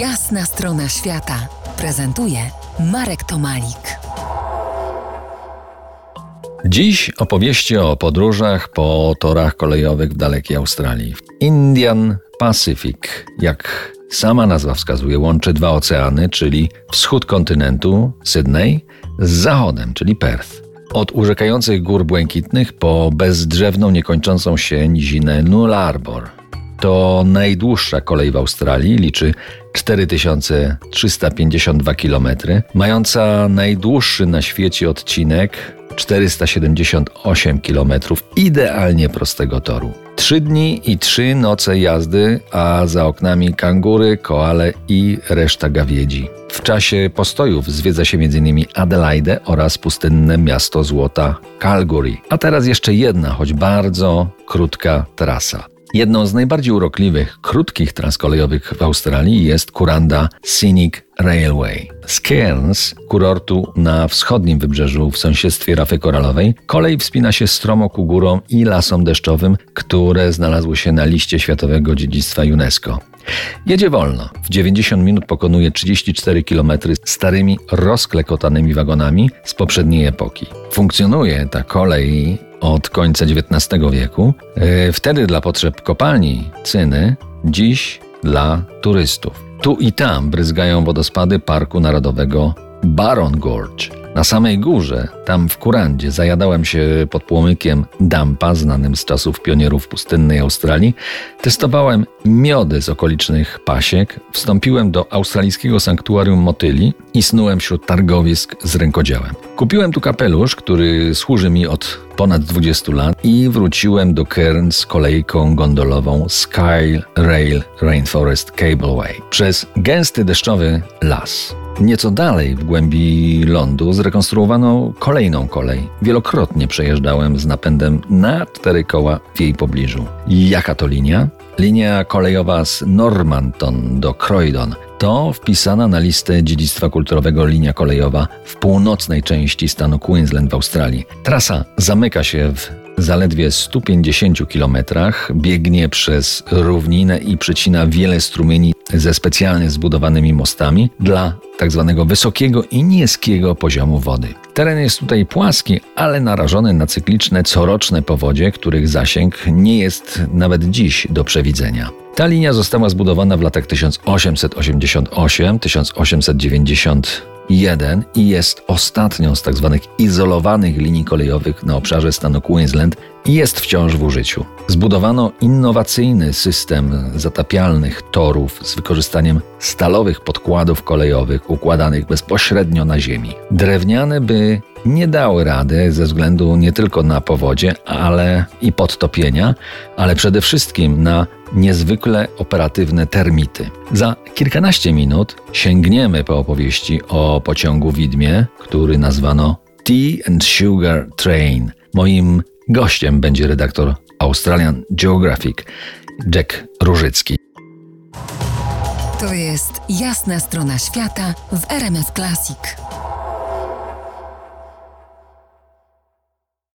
Jasna strona świata prezentuje Marek Tomalik. Dziś opowieści o podróżach po torach kolejowych w dalekiej Australii. Indian Pacific, jak sama nazwa wskazuje, łączy dwa oceany, czyli wschód kontynentu Sydney z zachodem, czyli Perth. Od urzekających gór błękitnych po bezdrzewną, niekończącą się nizinę Nullarbor. To najdłuższa kolej w Australii, liczy 4352 km, mająca najdłuższy na świecie odcinek 478 km idealnie prostego toru. Trzy dni i trzy noce jazdy, a za oknami kangury, koale i reszta gawiedzi. W czasie postojów zwiedza się m.in. Adelaide oraz pustynne miasto złota Calgary. A teraz jeszcze jedna, choć bardzo krótka trasa. Jedną z najbardziej urokliwych, krótkich tras kolejowych w Australii jest Kuranda Scenic Railway. Z Cairns, kurortu na wschodnim wybrzeżu w sąsiedztwie Rafy Koralowej, kolej wspina się stromo ku górom i lasom deszczowym, które znalazły się na liście Światowego Dziedzictwa UNESCO. Jedzie wolno. W 90 minut pokonuje 34 km starymi, rozklekotanymi wagonami z poprzedniej epoki. Funkcjonuje ta kolej od końca XIX wieku, e, wtedy dla potrzeb kopalni cyny, dziś dla turystów. Tu i tam bryzgają wodospady Parku Narodowego Baron Gorge. Na samej górze, tam w Kurandzie, zajadałem się pod płomykiem dampa, znanym z czasów pionierów pustynnej Australii. Testowałem miody z okolicznych pasiek, wstąpiłem do australijskiego sanktuarium motyli i snułem wśród targowisk z rękodziełem. Kupiłem tu kapelusz, który służy mi od ponad 20 lat i wróciłem do Cairn z kolejką gondolową Sky Rail Rainforest Cableway przez gęsty deszczowy las. Nieco dalej, w głębi lądu, zrekonstruowano kolejną kolej. Wielokrotnie przejeżdżałem z napędem na cztery koła w jej pobliżu. Jaka to linia? Linia kolejowa z Normanton do Croydon to wpisana na listę dziedzictwa kulturowego linia kolejowa w północnej części stanu Queensland w Australii. Trasa zamyka się w zaledwie 150 kilometrach, biegnie przez równinę i przecina wiele strumieni ze specjalnie zbudowanymi mostami dla tzw. Tak wysokiego i niskiego poziomu wody. Teren jest tutaj płaski, ale narażony na cykliczne coroczne powodzie, których zasięg nie jest nawet dziś do przewidzenia. Ta linia została zbudowana w latach 1888-1891 i jest ostatnią z tzw. Tak izolowanych linii kolejowych na obszarze stanu Queensland i jest wciąż w użyciu. Zbudowano innowacyjny system zatapialnych torów z wykorzystaniem stalowych podkładów kolejowych układanych bezpośrednio na ziemi. Drewniane by nie dały rady ze względu nie tylko na powodzie, ale i podtopienia, ale przede wszystkim na niezwykle operatywne termity. Za kilkanaście minut sięgniemy po opowieści o pociągu widmie, który nazwano Tea and Sugar Train. Moim gościem będzie redaktor Australian Geographic Jack Różycki. To jest jasna strona świata w RMS Classic.